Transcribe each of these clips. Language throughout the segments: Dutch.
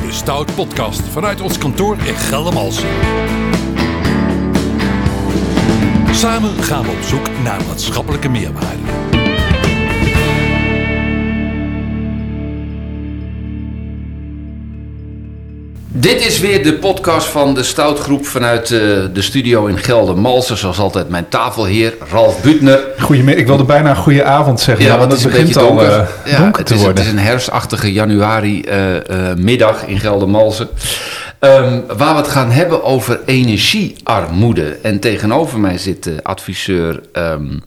bij de Stout Podcast vanuit ons kantoor in Geldermalsen. Samen gaan we op zoek naar maatschappelijke meerwaarde. Dit is weer de podcast van de Stoutgroep vanuit eh, de studio in Geldermalsen. Zoals altijd mijn tafelheer Ralf Butner. Goedemiddag. Ik wilde bijna goede avond zeggen. Ja, want het is een begint donker. al eh, ja, donker het, te is, worden. het is een herfstachtige januari eh, middag in Geldermalsen. Ehm, waar we het gaan hebben over energiearmoede. En tegenover mij zit adviseur ehm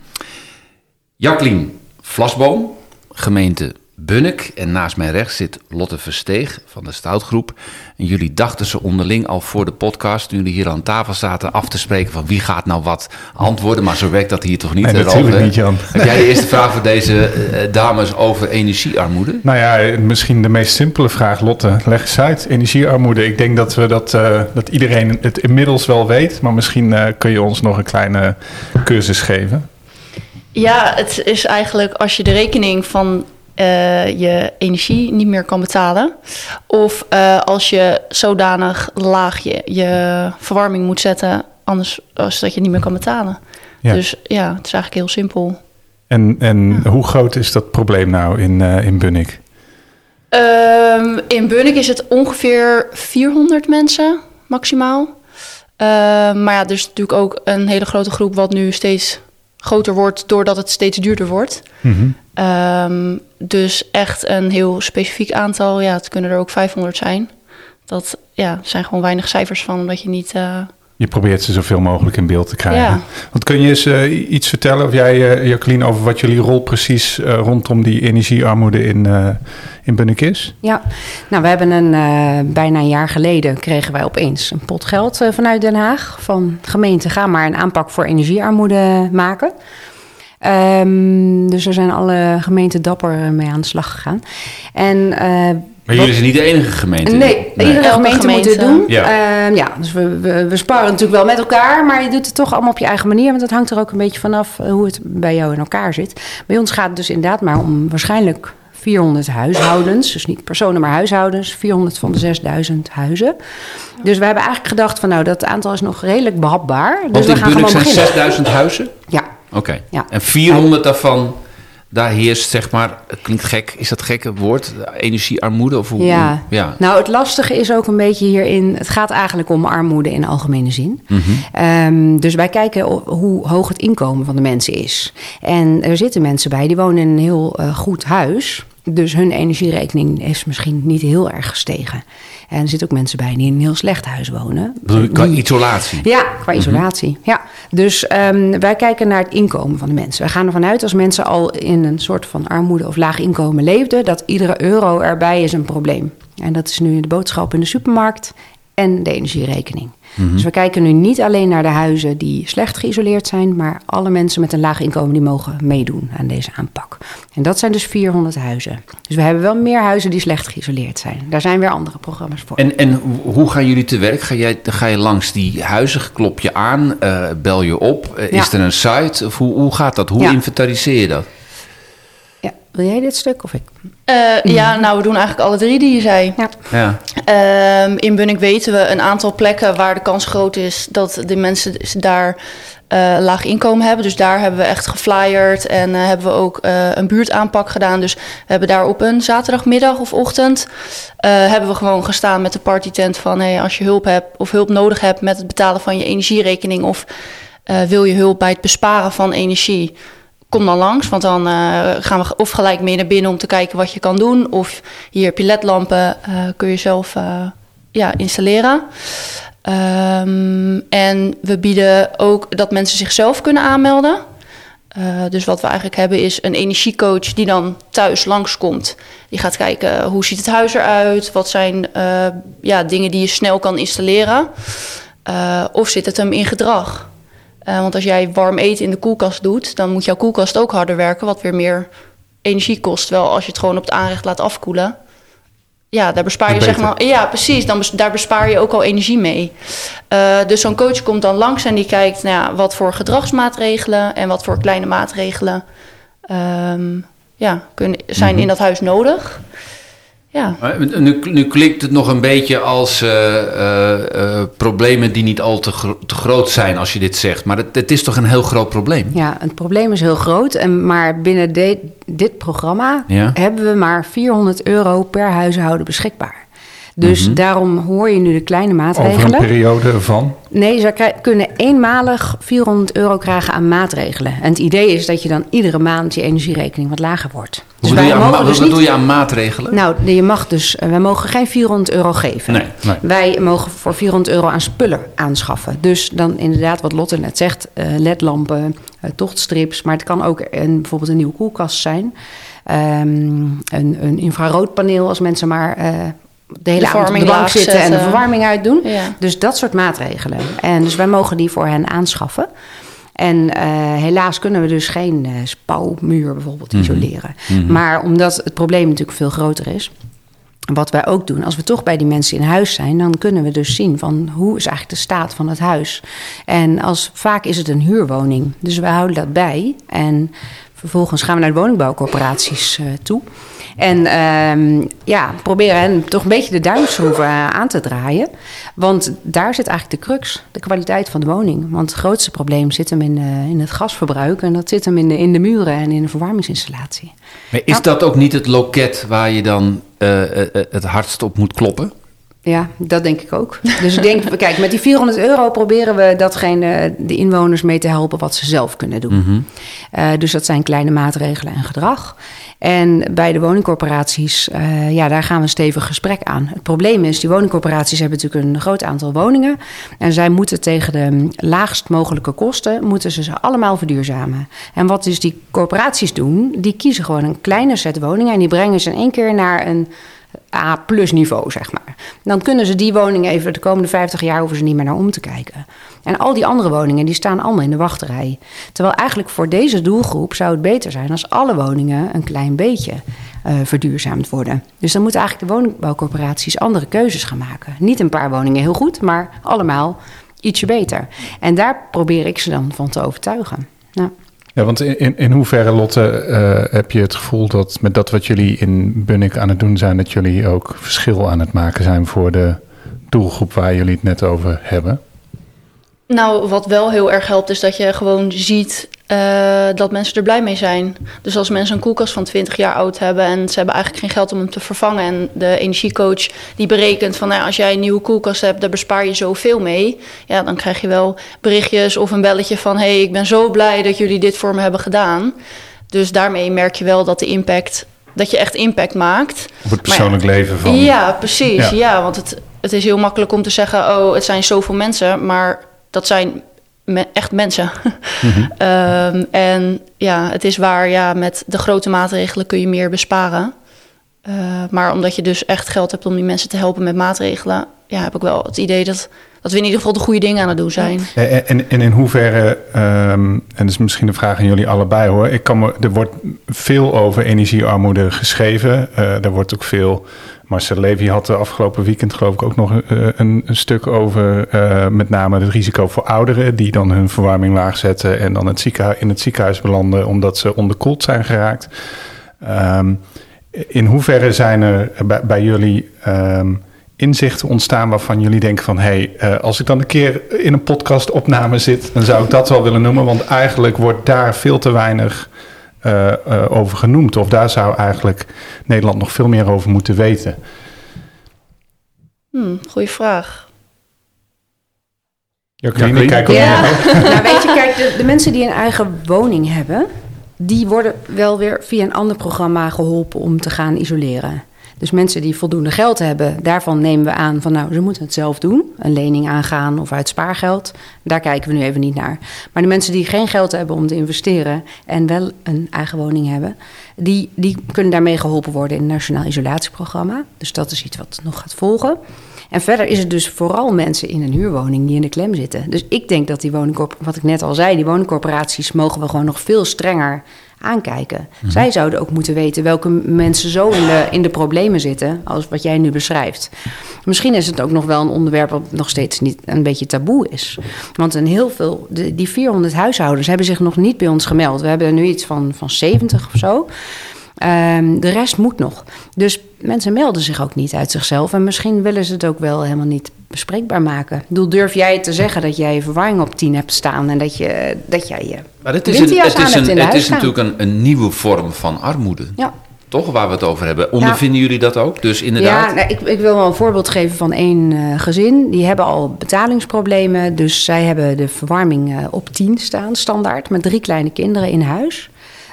Jacqueline Vlasboom, gemeente Bunnik. En naast mij rechts zit Lotte Versteeg van de Stoutgroep. En jullie dachten ze onderling al voor de podcast, toen jullie hier aan tafel zaten, af te spreken van wie gaat nou wat antwoorden. Maar zo werkt dat hier toch niet, Nee, Ralf, natuurlijk niet, Jan. Heb jij de eerste vraag voor deze eh, dames over energiearmoede? Nou ja, misschien de meest simpele vraag, Lotte. Leg eens uit, energiearmoede. Ik denk dat, we dat, eh, dat iedereen het inmiddels wel weet. Maar misschien eh, kun je ons nog een kleine cursus geven. Ja, het is eigenlijk als je de rekening van eh, je energie niet meer kan betalen. Of eh, als je zodanig laag je, je verwarming moet zetten, anders als dat je niet meer kan betalen. Ja. Dus ja, het is eigenlijk heel simpel. En, en hoe groot is dat probleem nou in, eh, in Bunnik? Ehm, in Bunnik is het ongeveer 400 mensen maximaal. Ehm, maar ja, er is natuurlijk ook een hele grote groep wat nu steeds groter wordt doordat het steeds duurder wordt. Mhm. Ehm, dus echt een heel specifiek aantal. Ja, het kunnen er ook 500 zijn. Dat ja, zijn gewoon weinig cijfers van, omdat je niet. eh, Je probeert ze zoveel mogelijk in beeld te krijgen. Ja. Want kun je eens eh, iets vertellen, of jij, eh, Jacqueline, over wat jullie rol precies eh, rondom die energiearmoede in, in Bunnik is? Ja, nou we hebben een, bijna een jaar geleden kregen wij opeens een pot geld vanuit Den Haag. Van gemeente, ga maar een aanpak voor energiearmoede maken. Ehm, dus er zijn alle gemeenten dapper mee aan de slag gegaan. En Maar jullie zijn niet de enige gemeente. Nee, iedere Elke gemeente, moet dit doen. Ja. Ja, ja dus we, we, natuurlijk wel met elkaar, maar je doet het toch allemaal op je eigen manier. Want dat hangt er ook een beetje vanaf eh, hoe het bij jou in elkaar zit. Bij ons gaat het dus inderdaad maar om waarschijnlijk 400 huishoudens. Dus niet personen, maar huishoudens. 400 van de 6000 huizen. Dus we hebben eigenlijk gedacht van nou, dat aantal is nog redelijk behapbaar. Dus Want we gaan gewoon zijn beginnen. 6000 huizen? Ja, Oké. Ja. En 400 daarvan, daar heerst zeg maar, het klinkt gek, is dat gek het woord? Energiearmoede? Of hoe, Ja. ja. Nou, het lastige is ook een beetje hierin. Het gaat eigenlijk om armoede in algemene zin. Mhm. Ehm, dus wij kijken hoe hoog het inkomen van de mensen is. En er zitten mensen bij die wonen in een heel eh, goed huis. Dus hun energierekening is misschien niet heel erg gestegen. En er zitten ook mensen bij die in een heel slecht huis wonen. Qua isolatie? ja, qua isolatie. Ja. Dus ehm, wij kijken naar het inkomen van de mensen. Wij gaan ervan uit als mensen al in een soort van armoede of laag inkomen leefden, dat iedere euro erbij is een probleem. En dat is nu de boodschap in de supermarkt en de energierekening. Dus we kijken nu niet alleen naar de huizen die slecht geïsoleerd zijn, maar alle mensen met een laag inkomen die mogen meedoen aan deze aanpak. En dat zijn dus 400 huizen. Dus we hebben wel meer huizen die slecht geïsoleerd zijn. Daar zijn weer andere programma's voor. En, en hoe- gaan jullie te werk? Ga, jij, ga je langs die huizen, klop je aan, eh, bel je op? Eh, Ja. Is er een site? Of hoe, hoe gaat dat? Hoe Ja. inventariseer je dat? Wil jij dit stuk of ik? eh, Ja, nou, we doen eigenlijk alle drie die je zei. Ja. Ja. Ehm, in Bunnik weten we een aantal plekken waar de kans groot is dat de mensen daar eh, laag inkomen hebben. Dus daar hebben we echt geflyerd en eh, hebben we ook eh, een buurtaanpak gedaan. Dus we hebben daar op een zaterdagmiddag of ochtend eh, hebben we gewoon gestaan met de partytent van hey, als je hulp hebt of hulp nodig hebt met het betalen van je energierekening of eh, wil je hulp bij het besparen van energie. Kom dan langs, want dan eh, gaan we of gelijk mee naar binnen om te kijken wat je kan doen. Of hier heb je ledlampen, eh, kun je zelf eh, ja, installeren. Ehm, en we bieden ook dat mensen zichzelf kunnen aanmelden. Dus wat we eigenlijk hebben is een energiecoach die dan thuis langskomt. Die gaat kijken hoe ziet het huis eruit, wat zijn ja, dingen die je snel kan installeren. Of zit het hem in gedrag? Eh, want als jij warm eten in de koelkast doet, dan moet jouw koelkast ook harder werken, wat weer meer energie kost. Wel als je het gewoon op het aanrecht laat afkoelen. Ja, daar bespaar je zeg maar. Ja, precies. Dan bes- daar bespaar je ook al energie mee. Eh, dus zo'n coach komt dan langs en die kijkt nou ja, wat voor gedragsmaatregelen en wat voor kleine maatregelen ehm, ja, kunnen, zijn Mhm. in dat huis nodig. Ja, Nu, nu klinkt het nog een beetje als eh, eh, eh, problemen die niet al te, gro- te groot zijn als je dit zegt. Maar het, het is toch een heel groot probleem? Ja, het probleem is heel groot. En, maar binnen de- dit programma Ja. hebben we maar 400 euro per huishouden beschikbaar. Dus Mhm. daarom hoor je nu de kleine Over een maatregelen. periode van. Nee, ze kunnen eenmalig 400 euro krijgen aan maatregelen. En het idee is dat je dan iedere maand je energierekening wat lager wordt. Hoe Dus bedoel je wij aan, dus niet... je aan maatregelen? Nou, je mag dus, eh, wij mogen geen 400 euro geven. Nee, nee. Wij mogen voor 400 euro aan spullen aanschaffen. Dus dan inderdaad, wat Lotte net zegt, eh, ledlampen, eh, tochtstrips. Maar het kan ook een, bijvoorbeeld een nieuwe koelkast zijn. Ehm, een, een infraroodpaneel als mensen maar de hele De avond op de bank zitten en de verwarming uitdoen. ja. Dus dat soort maatregelen. En dus wij mogen die voor hen aanschaffen. En eh, helaas kunnen we dus geen eh, spouwmuur bijvoorbeeld isoleren. Maar omdat het probleem natuurlijk veel groter is. Wat wij ook doen, als we toch bij die mensen in huis zijn, dan kunnen we dus zien van hoe is eigenlijk de staat van het huis. En als, vaak is het een huurwoning, dus wij houden dat bij. En vervolgens gaan we naar de woningbouwcorporaties eh, toe. En ehm, ja, proberen hen toch een beetje de duimschroeven eh, aan te draaien. Want daar zit eigenlijk de crux, de kwaliteit van de woning. Want het grootste probleem zit hem in, eh, in het gasverbruik. En dat zit hem in de, in de muren en in de verwarmingsinstallatie. Maar is dat ook niet het loket waar je dan het hardst op moet kloppen? Ja, dat denk ik ook. Dus ik denk, kijk, met die 400 euro proberen we datgene, de inwoners mee te helpen wat ze zelf kunnen doen. Eh, dus dat zijn kleine maatregelen en gedrag. En bij de woningcorporaties, eh, ja, daar gaan we een stevig gesprek aan. Het probleem is, die woningcorporaties hebben natuurlijk een groot aantal woningen. En zij moeten tegen de laagst mogelijke kosten, moeten ze ze allemaal verduurzamen. En wat dus die corporaties doen, die kiezen gewoon een kleine set woningen en die brengen ze in één keer naar een A-plus niveau, zeg maar. Dan kunnen ze die woningen even de komende 50 jaar hoeven ze niet meer naar om te kijken. En al die andere woningen die staan allemaal in de wachtrij. Terwijl eigenlijk voor deze doelgroep zou het beter zijn als alle woningen een klein beetje eh, verduurzaamd worden. Dus dan moeten eigenlijk de woningbouwcorporaties andere keuzes gaan maken. Niet een paar woningen heel goed, maar allemaal ietsje beter. En daar probeer ik ze dan van te overtuigen. Nou. Ja, want in, in, hoeverre, Lotte, eh, heb je het gevoel dat met dat wat jullie in Bunnik aan het doen zijn, dat jullie ook verschil aan het maken zijn voor de doelgroep waar jullie het net over hebben? Nou, wat wel heel erg helpt, is dat je gewoon ziet eh, dat mensen er blij mee zijn. Dus als mensen een koelkast van 20 jaar oud hebben en ze hebben eigenlijk geen geld om hem te vervangen. En de energiecoach die berekent van nou, als jij een nieuwe koelkast hebt, daar bespaar je zoveel mee. Ja, dan krijg je wel berichtjes of een belletje van hé, hey, ik ben zo blij dat jullie dit voor me hebben gedaan. Dus daarmee merk je wel dat de impact, dat je echt impact maakt. Op het ja, persoonlijk leven van... Ja, precies. Ja. Ja, want het, het is heel makkelijk om te zeggen: oh, het zijn zoveel mensen, maar dat zijn me- echt mensen. Ehm, en ja, het is waar, ja, met de grote maatregelen kun je meer besparen. Eh, maar omdat je dus echt geld hebt om die mensen te helpen met maatregelen, ja, heb ik wel het idee dat, dat we in ieder geval de goede dingen aan het doen zijn. En, en, en in hoeverre, ehm, en dat is misschien een vraag aan jullie allebei hoor. Ik kan me, er wordt veel over energiearmoede geschreven. Eh er wordt ook veel. Marcel Levy had de afgelopen weekend geloof ik ook nog eh, een, stuk over eh, met name het risico voor ouderen die dan hun verwarming laag zetten en dan het ziekenhuis, in het ziekenhuis belanden omdat ze onderkoeld zijn geraakt. Ehm, in hoeverre zijn er bij, bij jullie ehm, inzichten ontstaan waarvan jullie denken van... hé, hey, eh, als ik dan een keer in een podcastopname zit... dan zou ik dat wel willen noemen. Want eigenlijk wordt daar veel te weinig eh, eh, over genoemd. Of daar zou eigenlijk Nederland nog veel meer over moeten weten. Hm, goeie vraag. Jacqueline, Jacqueline? kijk ook Ja, naar nou weet je, kijk, de, de mensen die een eigen woning hebben, die worden wel weer via een ander programma geholpen om te gaan isoleren. Dus mensen die voldoende geld hebben, daarvan nemen we aan van nou, ze moeten het zelf doen. Een lening aangaan of uit spaargeld. Daar kijken we nu even niet naar. Maar de mensen die geen geld hebben om te investeren en wel een eigen woning hebben, die, die kunnen daarmee geholpen worden in het Nationaal Isolatieprogramma. Dus dat is iets wat nog gaat volgen. En verder is het dus vooral mensen in een huurwoning die in de klem zitten. Dus ik denk dat die woningcorp, wat ik net al zei, die woningcorporaties mogen we gewoon nog veel strenger aankijken. Zij zouden ook moeten weten welke mensen zo in de, in de problemen zitten, als wat jij nu beschrijft. Misschien is het ook nog wel een onderwerp wat nog steeds niet een beetje taboe is. Want een heel veel, de, die 400 huishoudens hebben zich nog niet bij ons gemeld. We hebben er nu iets van, van 70 of zo. Ehm, de rest moet nog. Dus mensen melden zich ook niet uit zichzelf. En misschien willen ze het ook wel helemaal niet bespreekbaar maken. Ik bedoel, durf jij te zeggen dat jij je verwarring op 10 hebt staan en dat, je, dat jij je Maar het is, een, het is, een, het is natuurlijk een, een nieuwe vorm van armoede. Ja. Toch, waar we het over hebben. Ondervinden jullie dat ook? Dus inderdaad. Ja, nou, ik, ik wil wel een voorbeeld geven van één eh, gezin. Die hebben al betalingsproblemen. Dus zij hebben de verwarming eh, op 10 staan, standaard. Met drie kleine kinderen in huis.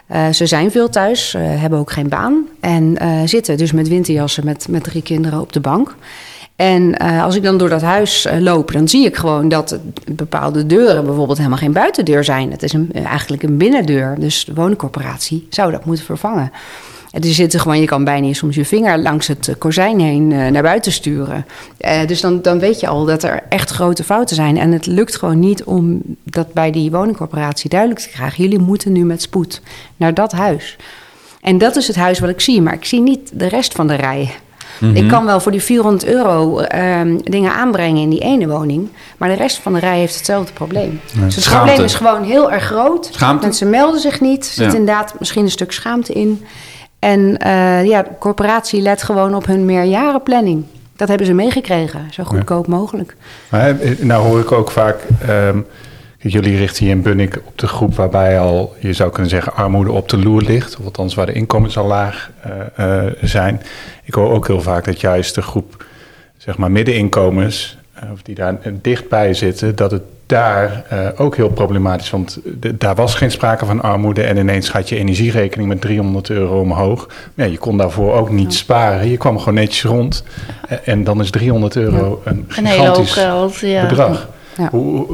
Eh, ze zijn veel thuis, hebben ook geen baan. En zitten dus met winterjassen met, met drie kinderen op de bank. En eh, als ik dan door dat huis eh, loop, dan zie ik gewoon dat bepaalde deuren bijvoorbeeld helemaal geen buitendeur zijn. Het is een, eigenlijk een binnendeur. Dus de woningcorporatie zou dat moeten vervangen. En er zitten gewoon, je kan bijna soms je vinger langs het eh, kozijn heen eh, naar buiten sturen. Eh, dus dan, dan weet je al dat er echt grote fouten zijn. En het lukt gewoon niet om dat bij die woningcorporatie duidelijk te krijgen. Jullie moeten nu met spoed naar dat huis. En dat is het huis wat ik zie, maar ik zie niet de rest van de rij. Ik kan wel voor die 400 euro ehm, dingen aanbrengen in die ene woning. Maar de rest van de rij heeft hetzelfde probleem. Dus het Schaamte. probleem is gewoon heel erg groot. Schaamte? Mensen melden zich niet. Er zit Ja. inderdaad misschien een stuk schaamte in. En eh, ja, de corporatie let gewoon op hun meerjarenplanning. Dat hebben ze meegekregen, zo goedkoop mogelijk. Maar eh, nou hoor ik ook vaak, ehm, jullie richten hier in Bunnik op de groep waarbij al, je zou kunnen zeggen, armoede op de loer ligt. Of althans waar de inkomens al laag eh, eh, zijn. Ik hoor ook heel vaak dat juist de groep, zeg maar middeninkomens, eh, of die daar dichtbij zitten, dat het daar ook heel problematisch is. Want de- daar was geen sprake van armoede en ineens gaat je energierekening met 300 euro omhoog. Ja, je kon daarvoor ook niet sparen. Je kwam gewoon netjes rond. En dan is 300 euro een Een hele hoop gigantisch geld. Bedrag. Ja. Hoe,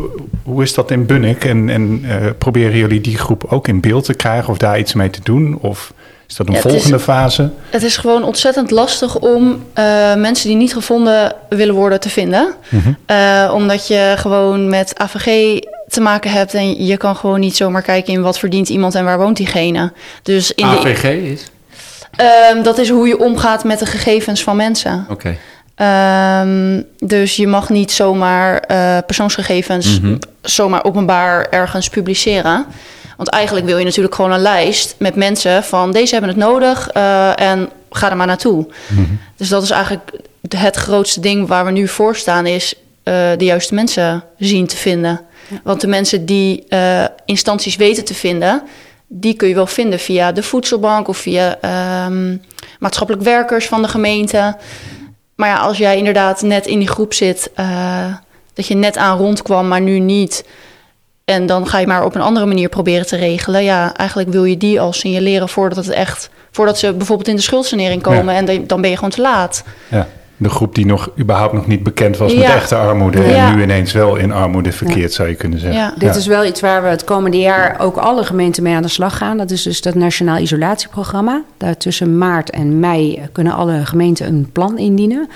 hoe- is dat in Bunnik? En, en eh, proberen jullie die groep ook in beeld te krijgen of daar iets mee te doen? Of is dat een Ja, het is- volgende fase? Het is gewoon ontzettend lastig om eh, mensen die niet gevonden willen worden te vinden. Eh, omdat je gewoon met AVG te maken hebt en je kan gewoon niet zomaar kijken in wat verdient iemand en waar woont diegene. Dus in de, AVG is? Ehm, dat is hoe je omgaat met de gegevens van mensen. Oké. Ehm, dus je mag niet zomaar eh, persoonsgegevens zomaar openbaar ergens publiceren. Want eigenlijk wil je natuurlijk gewoon een lijst met mensen van deze hebben het nodig eh, en ga er maar naartoe. Dus dat is eigenlijk het grootste ding waar we nu voor staan, is eh, de juiste mensen zien te vinden. Want de mensen die eh, instanties weten te vinden, die kun je wel vinden via de voedselbank of via ehm, maatschappelijk werkers van de gemeente. Maar ja, als jij inderdaad net in die groep zit, eh, dat je net aan rondkwam, maar nu niet. En dan ga je maar op een andere manier proberen te regelen. Ja, eigenlijk wil je die al signaleren voordat het echt. Voordat ze bijvoorbeeld in de schuldsanering komen. Ja. En dan- dan ben je gewoon te laat. Ja. De groep die nog überhaupt nog niet bekend was met echte armoede Ja. en nu ineens wel in armoede verkeerd, zou je kunnen zeggen. Ja. Dit is wel iets waar we het komende jaar ook alle gemeenten mee aan de slag gaan. Dat is dus dat Nationaal Isolatieprogramma. Daar tussen maart en mei eh, kunnen alle gemeenten een plan indienen.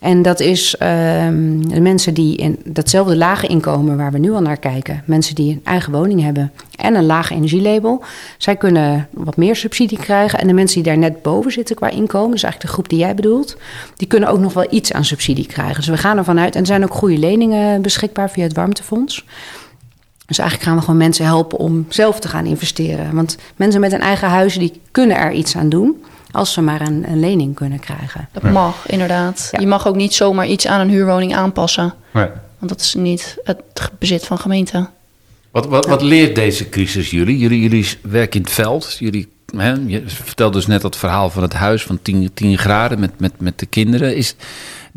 En dat is ehm, de mensen die in datzelfde lage inkomen waar we nu al naar kijken. Mensen die een eigen woning hebben en een laag energielabel. Zij kunnen wat meer subsidie krijgen. En de mensen die daar net boven zitten qua inkomen, dus eigenlijk de groep die jij bedoelt, die kunnen ook nog wel iets aan subsidie krijgen. Dus we gaan ervan uit. En er zijn ook goede leningen beschikbaar via het warmtefonds. Dus eigenlijk gaan we gewoon mensen helpen om zelf te gaan investeren. Want mensen met een eigen huis die kunnen er iets aan doen als ze maar een, een lening kunnen krijgen. Dat mag, inderdaad. Ja. Je mag ook niet zomaar iets aan een huurwoning aanpassen. Nee. Want dat is niet het bezit van gemeente. Wat, wat, wat leert deze crisis jullie? Jullie, jullie werken in het veld. Jullie, hè, je vertelde dus net dat verhaal van het huis van 10, 10 graden met, met, met de kinderen. Is,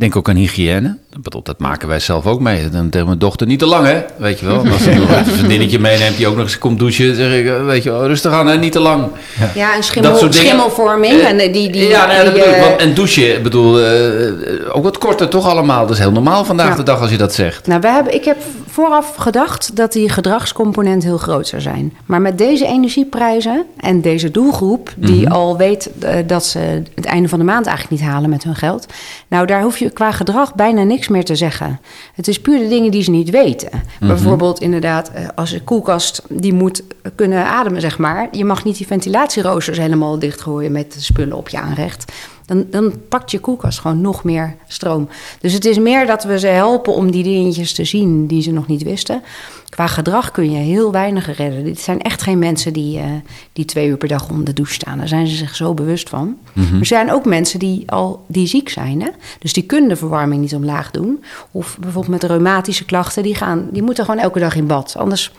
denk ook aan hygiëne. Dat maken wij zelf ook mee. Dan tegen mijn dochter niet te lang, hè? Weet je wel. Als ze nog een vriendinnetje meeneemt die ook nog eens komt douchen, zeg ik, eh, weet je wel, rustig aan, hè? Niet te lang. Ja, en Dat schimmel, dingen. schimmelvorming. Eh, en eh, die, die, ja, nee, dat die, bedoel ik. eh, Want- En douchen, ik bedoel, eh, eh, ook wat korter toch allemaal. Dat is heel normaal vandaag Ja. de dag als je dat zegt. Nou, we hebben, ik heb vooraf gedacht dat die gedragscomponent heel groot zou zijn. Maar met deze energieprijzen en deze doelgroep, die Mhm. al weet eh, dat ze het einde van de maand eigenlijk niet halen met hun geld. Nou, daar hoef je qua gedrag bijna niks meer te zeggen. Het is puur de dingen die ze niet weten. Bijvoorbeeld inderdaad, eh, als een koelkast die moet kunnen ademen, zeg maar. Je mag niet die ventilatieroosters helemaal dichtgooien met spullen op je aanrecht. Dan, dan pakt je koelkast gewoon nog meer stroom. Dus het is meer dat we ze helpen om die dingetjes te zien die ze nog niet wisten. Qua gedrag kun je heel weinig redden. Dit zijn echt geen mensen die, eh, die twee uur per dag onder de douche staan. Daar zijn ze zich zo bewust van. Mhm. Er zijn ook mensen die al die ziek zijn. Hè? Dus die kunnen de verwarming niet omlaag doen. Of bijvoorbeeld met reumatische klachten. Die, gaan, die moeten gewoon elke dag in bad. Anders,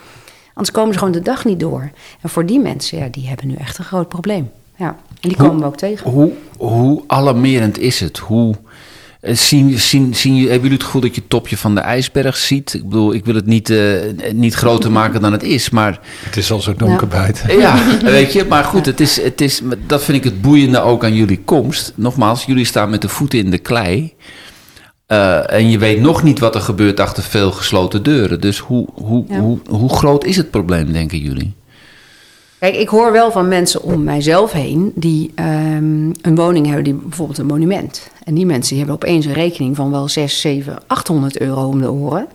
anders komen ze gewoon de dag niet door. En voor die mensen, ja, die hebben nu echt een groot probleem. Ja. En die Hoe- komen we ook tegen. Hoe, hoe alarmerend is het? Hoe, eh, zien, zien, zien, jullie- hebben jullie het gevoel dat je het topje van de ijsberg ziet? Ik bedoel, ik wil het niet, eh, niet groter maken dan het is, maar Het is al zo donker buiten. ja, weet je, maar goed, het is, het is, dat vind ik het boeiende ook aan jullie komst. Nogmaals, jullie staan met de voeten in de klei. Eh, en je weet nog niet wat er gebeurt achter veel gesloten deuren. Dus hoe, hoe, Ja. hoe, hoe groot is het probleem, denken jullie? Kijk, ik hoor wel van mensen om mijzelf heen die ehm, een woning hebben, die bijvoorbeeld een monument. En die mensen die hebben opeens een rekening van wel 6, 7, 800 euro om de oren.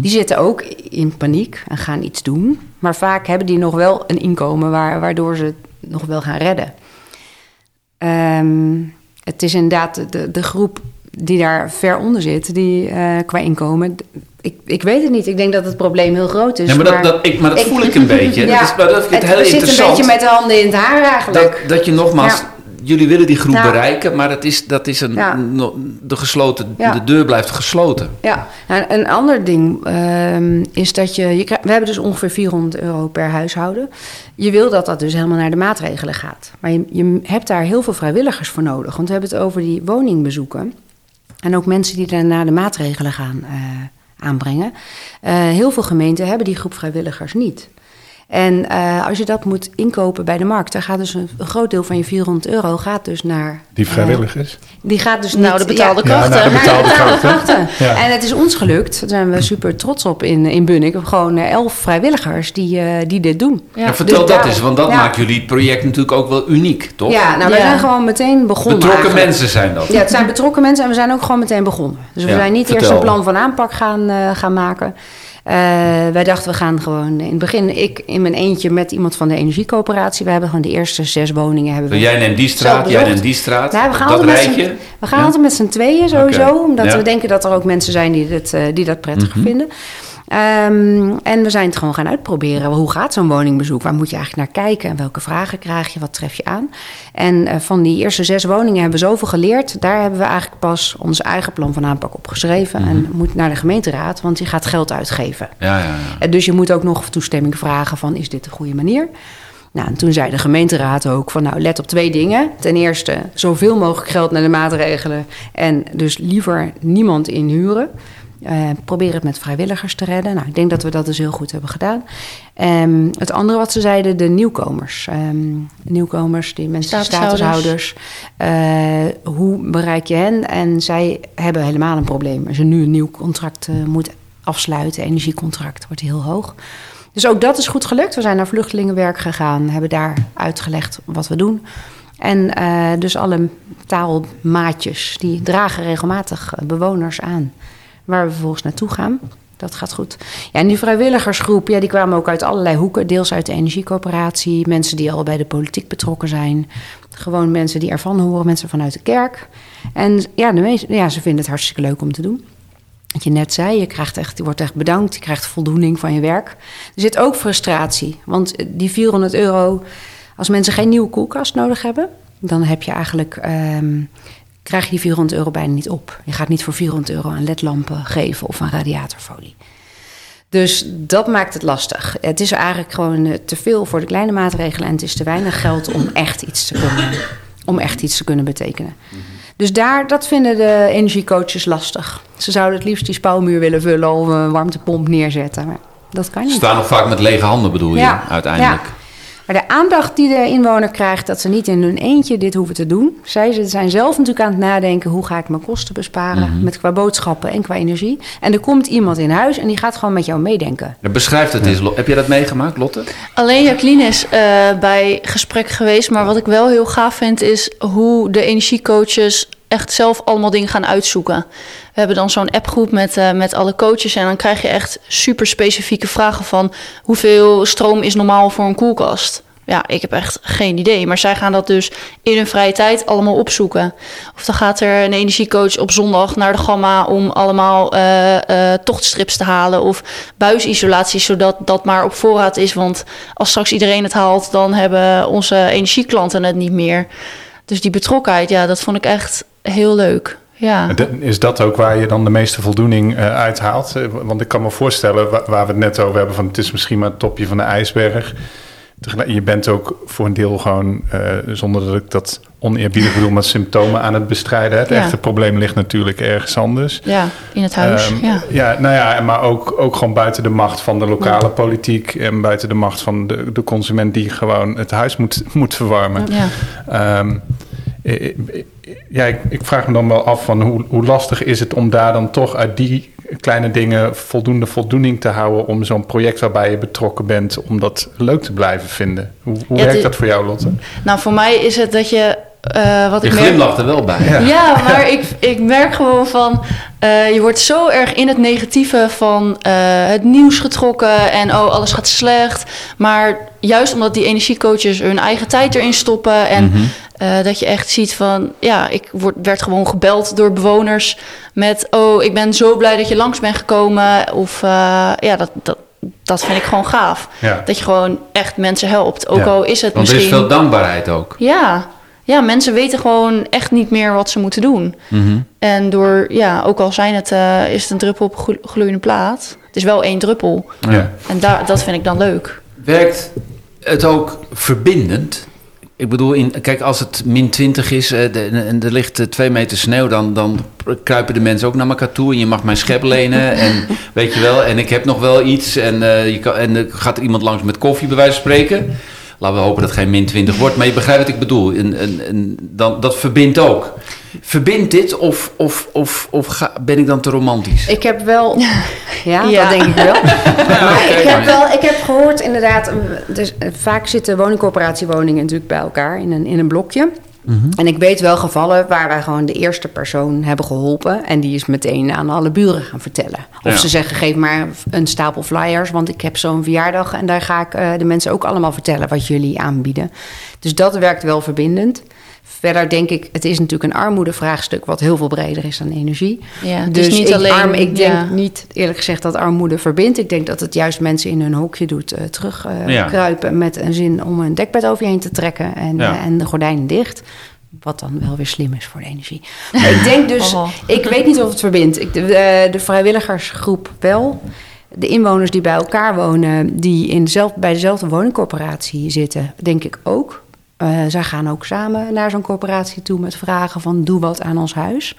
Die zitten ook in paniek en gaan iets doen. Maar vaak hebben die nog wel een inkomen waar, waardoor ze het nog wel gaan redden. Ehm, het is inderdaad de- de, de groep die daar ver onder zit, die eh, qua inkomen. Ik, ik weet het niet. Ik denk dat het probleem heel groot is. Ja, maar dat, dat, ik, maar dat ik- voel ik een beetje. Ja, dat, is, maar dat vind ik het, heel interessant. een beetje met de handen in het haar eigenlijk. dat, dat je nogmaals, Ja. jullie willen die groep bereiken, maar dat is, dat is een, de, gesloten, de deur blijft gesloten. Ja, nou, een ander ding ehm, is dat je, je We hebben dus ongeveer 400 euro per huishouden. Je wil dat dat dus helemaal naar de maatregelen gaat. Maar je, je hebt daar heel veel vrijwilligers voor nodig. Want we hebben het over die woningbezoeken. En ook mensen die daarna de maatregelen gaan eh, aanbrengen. Eh, heel veel gemeenten hebben die groep vrijwilligers niet. En eh, als je dat moet inkopen bij de markt, dan gaat dus een, een groot deel van je 400 euro gaat dus naar. Die eh, vrijwilligers. die gaat dus Nou, niet... de betaalde ja, krachten. naar de naar de betaalde krachten. krachten. Ja. En het is ons gelukt. Daar zijn we super trots op in, in Bunnik. Gewoon eh, elf vrijwilligers die, eh, die dit doen. Ja. En vertel Dus dat daar- eens, want dat ja. maakt jullie project natuurlijk ook wel uniek, toch? Ja, nou, we Ja. zijn gewoon meteen begonnen Betrokken eigenlijk. mensen zijn dat. Ja, het zijn betrokken mensen en we zijn ook gewoon meteen begonnen. Dus we Ja, zijn niet eerst een plan van aanpak gaan, eh, gaan maken. Eh, wij dachten, we gaan gewoon in het begin, ik in mijn eentje met iemand van de energiecoöperatie. We hebben gewoon de eerste zes woningen. Hebben we Zo, jij neemt die straat, jij neemt die straat. Nou, we gaan dat altijd met rijtje. z'n- We gaan Ja? altijd met z'n tweeën sowieso. Omdat Ja. we denken dat er ook mensen zijn die, dit, eh, die dat prettig Mhm. vinden. Ehm, en we zijn het gewoon gaan uitproberen. Hoe gaat zo'n woningbezoek? Waar moet je eigenlijk naar kijken? En welke vragen krijg je? Wat tref je aan? En eh, van die eerste zes woningen hebben we zoveel geleerd. Daar hebben we eigenlijk pas ons eigen plan van aanpak op geschreven. Mhm. En moet naar de gemeenteraad, want die gaat geld uitgeven. Ja, ja, ja. En dus je moet ook nog toestemming vragen van is dit de goede manier? Nou, en toen zei de gemeenteraad ook van nou let op twee dingen. Ten eerste zoveel mogelijk geld naar de maatregelen en dus liever niemand inhuren. Eh, probeer het met vrijwilligers te redden. Nou, ik denk dat we dat dus heel goed hebben gedaan. Ehm, het andere wat ze zeiden, de nieuwkomers. Ehm, nieuwkomers, die mensen, Statushouders. statushouders. Eh, hoe bereik je hen? En zij hebben helemaal een probleem. Als je nu een nieuw contract eh, moet afsluiten, energiecontract, wordt heel hoog. Dus ook dat is goed gelukt. We zijn naar vluchtelingenwerk gegaan, hebben daar uitgelegd wat we doen. En dus alle taalmaatjes, die dragen regelmatig bewoners aan. Waar we vervolgens naartoe gaan. Dat gaat goed. Ja, en die vrijwilligersgroep, ja, die kwamen ook uit allerlei hoeken. Deels uit de energiecoöperatie, mensen die al bij de politiek betrokken zijn. Gewoon mensen die ervan horen, mensen vanuit de kerk. En ja, de meeste, ja ze vinden het hartstikke leuk om te doen. Wat je net zei, je, krijgt echt, je wordt echt bedankt, je krijgt voldoening van je werk. Er zit ook frustratie, want die 400 euro, als mensen geen nieuwe koelkast nodig hebben, dan heb je eigenlijk, ehm, krijg je die 400 euro bijna niet op. Je gaat niet voor 400 euro aan ledlampen geven of aan radiatorfolie. Dus dat maakt het lastig. Het is eigenlijk gewoon eh, te veel voor de kleine maatregelen en het is te weinig geld om echt iets te kunnen, om echt iets te kunnen betekenen. Dus daar, dat vinden de energiecoaches lastig. Ze zouden het liefst die spouwmuur willen vullen of een warmtepomp neerzetten. Maar dat kan Ze niet. staan nog vaak met lege handen, bedoel je, Ja, uiteindelijk. ja. Maar de aandacht die de inwoner krijgt, dat ze niet in hun eentje dit hoeven te doen. Zij ze zijn zelf natuurlijk aan het nadenken, hoe ga ik mijn kosten besparen? Mhm. Met qua boodschappen en qua energie. En er komt iemand in huis en die gaat gewoon met jou meedenken. Beschrijf het eens. Heb je dat meegemaakt, Lotte? Alleen Jacqueline is eh, bij gesprek geweest. Maar wat ik wel heel gaaf vind, is hoe de energiecoaches echt zelf allemaal dingen gaan uitzoeken. We hebben dan zo'n appgroep met, uh, met alle coaches. En dan krijg je echt super specifieke vragen van hoeveel stroom is normaal voor een koelkast? Ja, ik heb echt geen idee. Maar zij gaan dat dus in hun vrije tijd allemaal opzoeken. Of dan gaat er een energiecoach op zondag naar de gamma om allemaal uh, uh, tochtstrips te halen. Of buisisolatie, zodat dat maar op voorraad is. Want als straks iedereen het haalt, dan hebben onze energieklanten het niet meer. Dus die betrokkenheid, ja, dat vond ik echt heel leuk. Ja. Is dat ook waar je dan de meeste voldoening uh, uithaalt? Want ik kan me voorstellen, waar we het net over hebben, van het is misschien maar het topje van de ijsberg je bent ook voor een deel gewoon, uh, zonder dat ik dat oneerbiedig bedoel, met symptomen aan het bestrijden. Het ja. echte probleem ligt natuurlijk ergens anders. Ja, in het huis. Um, ja. ja, nou ja, maar ook, ook gewoon buiten de macht van de lokale politiek en buiten de macht van de, de consument die gewoon het huis moet, moet verwarmen. Ja. Um, ja, ik, ik, vraag me dan wel af van hoe, hoe lastig is het om daar dan toch uit die kleine dingen voldoende voldoening te houden om zo'n project waarbij je betrokken bent, om dat leuk te blijven vinden. Hoe, hoe ja, werkt dat voor jou, Lotte? Nou, voor mij is het dat je. Uh, wat je ik glimlacht er wel bij. Ja, ja maar ik, ik merk gewoon van. Uh, je wordt zo erg in het negatieve van uh, het nieuws getrokken en oh, alles gaat slecht. Maar juist omdat die energiecoaches hun eigen tijd erin stoppen en. Mm -hmm. Uh, dat je echt ziet van, ja, ik word, werd gewoon gebeld door bewoners met, oh, ik ben zo blij dat je langs bent gekomen. Of uh, ja, dat, dat, dat vind ik gewoon gaaf. Ja. Dat je gewoon echt mensen helpt. Ook ja. al is het Want misschien... er is veel dankbaarheid ook. Ja. Ja, mensen weten gewoon echt niet meer wat ze moeten doen. Mm -hmm. En door, ja, ook al zijn het, uh, is het een druppel op gloeiende plaat. Het is wel één druppel. Ja. En daar, dat vind ik dan leuk. Werkt het ook verbindend? Ik bedoel, in, kijk, als het min 20 is en er ligt uh, twee meter sneeuw, dan, dan kruipen de mensen ook naar elkaar toe. En je mag mijn schep lenen. en weet je wel, en ik heb nog wel iets. En, uh, je kan, en er gaat er iemand langs met koffie, bij wijze van spreken. Laten we hopen dat het geen min 20 wordt. Maar je begrijpt wat ik bedoel. En, en, en dan, dat verbindt ook. Verbindt dit of, of, of, of ga, ben ik dan te romantisch? Ik heb wel... Ja, ja. dat denk ik wel. maar ik heb, wel, ik heb gehoord inderdaad... Dus, vaak zitten woningcorporatiewoningen natuurlijk bij elkaar in een, in een blokje. Mm -hmm. En ik weet wel gevallen waar wij gewoon de eerste persoon hebben geholpen. En die is meteen aan alle buren gaan vertellen. Of ja. ze zeggen, geef maar een stapel flyers, want ik heb zo'n verjaardag. En daar ga ik uh, de mensen ook allemaal vertellen wat jullie aanbieden. Dus dat werkt wel verbindend. Verder denk ik, het is natuurlijk een armoedevraagstuk wat heel veel breder is dan energie. Ja, dus niet ik, alleen, arm, ik denk ja. niet eerlijk gezegd dat armoede verbindt. Ik denk dat het juist mensen in hun hokje doet uh, terugkruipen uh, ja. met een zin om een dekbed over je heen te trekken en, ja. uh, en de gordijnen dicht. Wat dan wel weer slim is voor de energie. Maar ik denk dus, oh. ik weet niet of het verbindt. Ik, de, de vrijwilligersgroep wel. De inwoners die bij elkaar wonen, die in dezelfde, bij dezelfde woningcorporatie zitten, denk ik ook. Uh, zij gaan ook samen naar zo'n corporatie toe met vragen van doe wat aan ons huis.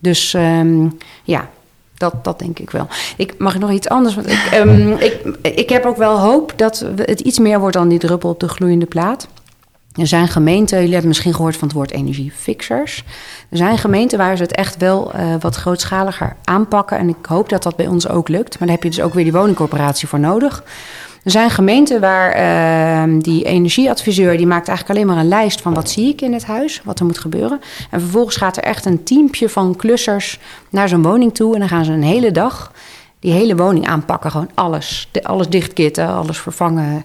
Dus um, ja, dat, dat denk ik wel. Ik mag nog iets anders. Want ik, um, ik, ik heb ook wel hoop dat het iets meer wordt dan die druppel op de gloeiende plaat. Er zijn gemeenten, jullie hebben misschien gehoord van het woord energiefixers. Er zijn gemeenten waar ze het echt wel uh, wat grootschaliger aanpakken. En ik hoop dat dat bij ons ook lukt. Maar daar heb je dus ook weer die woningcorporatie voor nodig. Er zijn gemeenten waar uh, die energieadviseur... die maakt eigenlijk alleen maar een lijst van wat zie ik in het huis, wat er moet gebeuren. En vervolgens gaat er echt een teampje van klussers naar zo'n woning toe... en dan gaan ze een hele dag die hele woning aanpakken. Gewoon alles, alles dichtkitten, alles vervangen...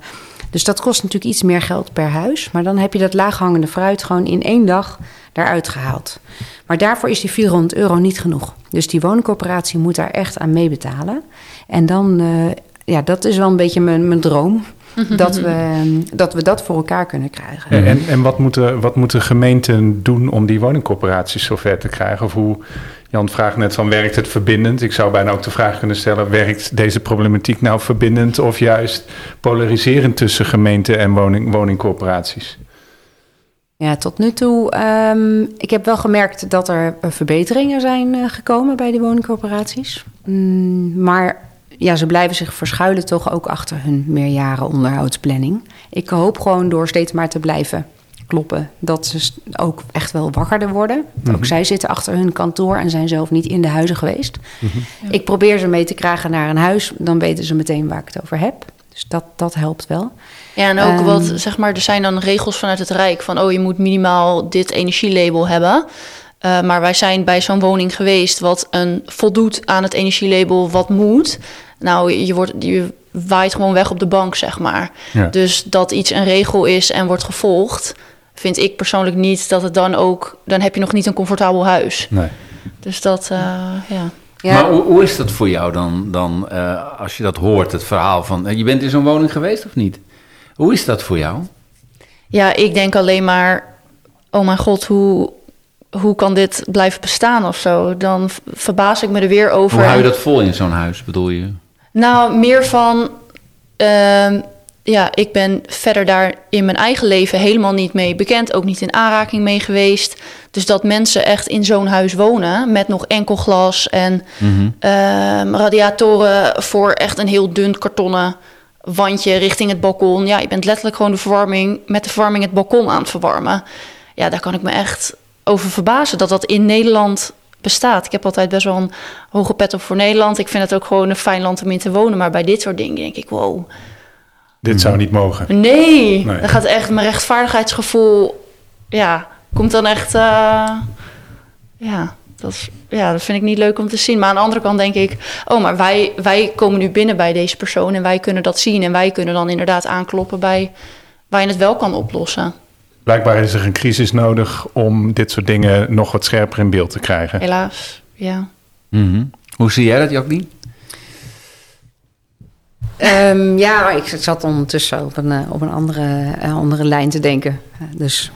Dus dat kost natuurlijk iets meer geld per huis. Maar dan heb je dat laaghangende fruit gewoon in één dag daaruit gehaald. Maar daarvoor is die 400 euro niet genoeg. Dus die woningcorporatie moet daar echt aan meebetalen. En dan, uh, ja, dat is wel een beetje mijn, mijn droom. Dat we, dat we dat voor elkaar kunnen krijgen. En, en wat, moeten, wat moeten gemeenten doen om die woningcorporaties zover te krijgen? Of hoe, Jan vraagt net van werkt het verbindend? Ik zou bijna ook de vraag kunnen stellen: werkt deze problematiek nou verbindend of juist polariserend tussen gemeenten en woning, woningcorporaties? Ja, tot nu toe. Um, ik heb wel gemerkt dat er verbeteringen zijn uh, gekomen bij die woningcorporaties. Mm, maar ja, ze blijven zich verschuilen toch ook achter hun meerjaren onderhoudsplanning. Ik hoop gewoon door steeds maar te blijven kloppen. Dat ze ook echt wel wakkerder worden. Mm -hmm. Ook zij zitten achter hun kantoor en zijn zelf niet in de huizen geweest. Mm -hmm. ja. Ik probeer ze mee te krijgen naar een huis. Dan weten ze meteen waar ik het over heb. Dus dat, dat helpt wel. Ja, en ook um, wat, zeg maar, er zijn dan regels vanuit het Rijk van... oh, je moet minimaal dit energielabel hebben... Eh, maar wij zijn bij zo'n woning geweest wat een voldoet aan het energielabel wat moet. Nou, je, wordt, je waait gewoon weg op de bank, zeg maar. Ja. Dus dat iets een regel is en wordt gevolgd, vind ik persoonlijk niet dat het dan ook. Dan heb je nog niet een comfortabel huis. Nee. Dus dat, eh, ja. Ja. Maar hoe, hoe is dat voor jou dan, dan eh, als je dat hoort, het verhaal van... je bent in zo'n woning geweest of niet? Hoe is dat voor jou? Ja, ik denk alleen maar, oh mijn god, hoe, hoe kan dit blijven bestaan of zo? Dan verbaas ik me er weer over. Hoe hou je dat vol in zo'n huis, bedoel je? Nou, meer van, ehm, ja, ik ben verder daar in mijn eigen leven helemaal niet mee bekend, ook niet in aanraking mee geweest. Dus dat mensen echt in zo'n huis wonen met nog enkel glas en ehm, radiatoren voor echt een heel dun kartonnen wandje richting het balkon. Ja, je bent letterlijk gewoon de verwarming met de verwarming het balkon aan het verwarmen. Ja, daar kan ik me echt over verbazen dat dat in Nederland bestaat. Ik heb altijd best wel een hoge pet op voor Nederland. Ik vind het ook gewoon een fijn land om in te wonen. Maar bij dit soort dingen denk ik, wow, Dit zou niet mogen. nee. Nee. Dan gaat echt mijn rechtvaardigheidsgevoel, ja, komt dan echt, eh, ja, dat, is- ja, dat vind ik niet leuk om te zien. Maar aan de andere kant denk ik, oh, maar wij, wij komen nu binnen bij deze persoon en wij kunnen dat zien. En wij kunnen dan inderdaad aankloppen bij waar je het wel kan oplossen. Blijkbaar is er een crisis nodig om dit soort dingen nog wat scherper in beeld te krijgen. Helaas, ja. Mhm. Hoe zie jij dat, Jacqueline? Ehm, ja, ik zat ondertussen op een, eh, op een andere, eh, andere lijn te denken. Eh, Dus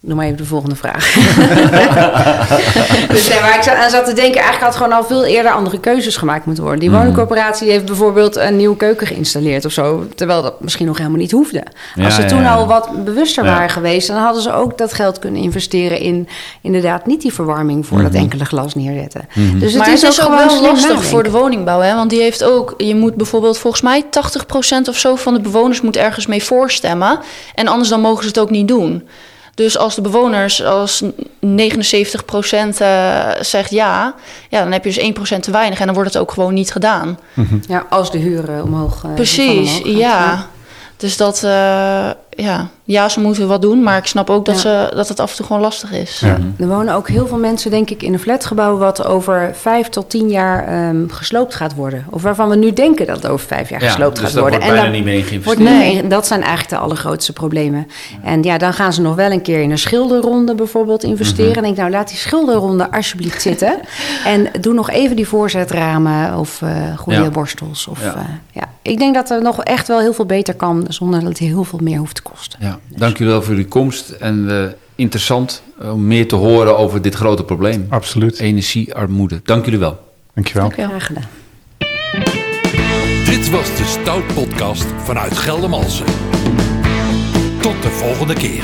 doe maar even de volgende vraag. dus nee, waar ik aan zat te denken, eigenlijk had gewoon al veel eerder andere keuzes gemaakt moeten worden. Die woningcorporatie heeft bijvoorbeeld een nieuwe keuken geïnstalleerd of zo. Terwijl dat misschien nog helemaal niet hoefde. Ja, Als ze ja, toen ja. al wat bewuster Ja. waren geweest, dan hadden ze ook dat geld kunnen investeren in inderdaad niet die verwarming voor dat enkele glas neerzetten. Dus het maar is het is ook, gewoon wel lastig voor de woningbouw, hè? Want die heeft ook, je moet bijvoorbeeld volgens mij 80% of zo van de bewoners moet ergens mee voorstemmen. En anders dan mogen ze het ook niet doen. Dus als de bewoners, als 79% eh zegt ja, ja, dan heb je dus 1% te weinig en dan wordt het ook gewoon niet gedaan. Ja, als de huren omhoog. eh, van Precies, omhoog gaan. ja. Dus dat, eh, ja. Ja, ze moeten wat doen, maar ik snap ook dat, Ja. ze, dat het af en toe gewoon lastig is. Ja. Er wonen ook heel veel mensen, denk ik, in een flatgebouw... wat over vijf tot tien jaar ehm, gesloopt gaat worden. Of waarvan we nu denken dat het over vijf jaar gesloopt dus gaat worden. wordt bijna dan niet mee wordt Nee. mee- dat zijn eigenlijk de allergrootste problemen. En ja, dan gaan ze nog wel een keer in een schilderronde bijvoorbeeld investeren. Mhm. En denk, nou, laat die schilderronde alsjeblieft zitten. En doe nog even die voorzetramen of eh goede Ja. borstels. Of, Ja. ja. ja. Ik denk dat er nog echt wel heel veel beter kan... zonder dat het heel veel meer hoeft te kosten. Ja, dank jullie wel voor jullie komst. En eh, interessant om meer te horen over dit grote probleem. Absoluut. Energiearmoede. Dank jullie wel. Dankjewel. Dankjewel. Graag gedaan. Dit was de Stout Podcast vanuit Geldermalsen. Tot de volgende keer.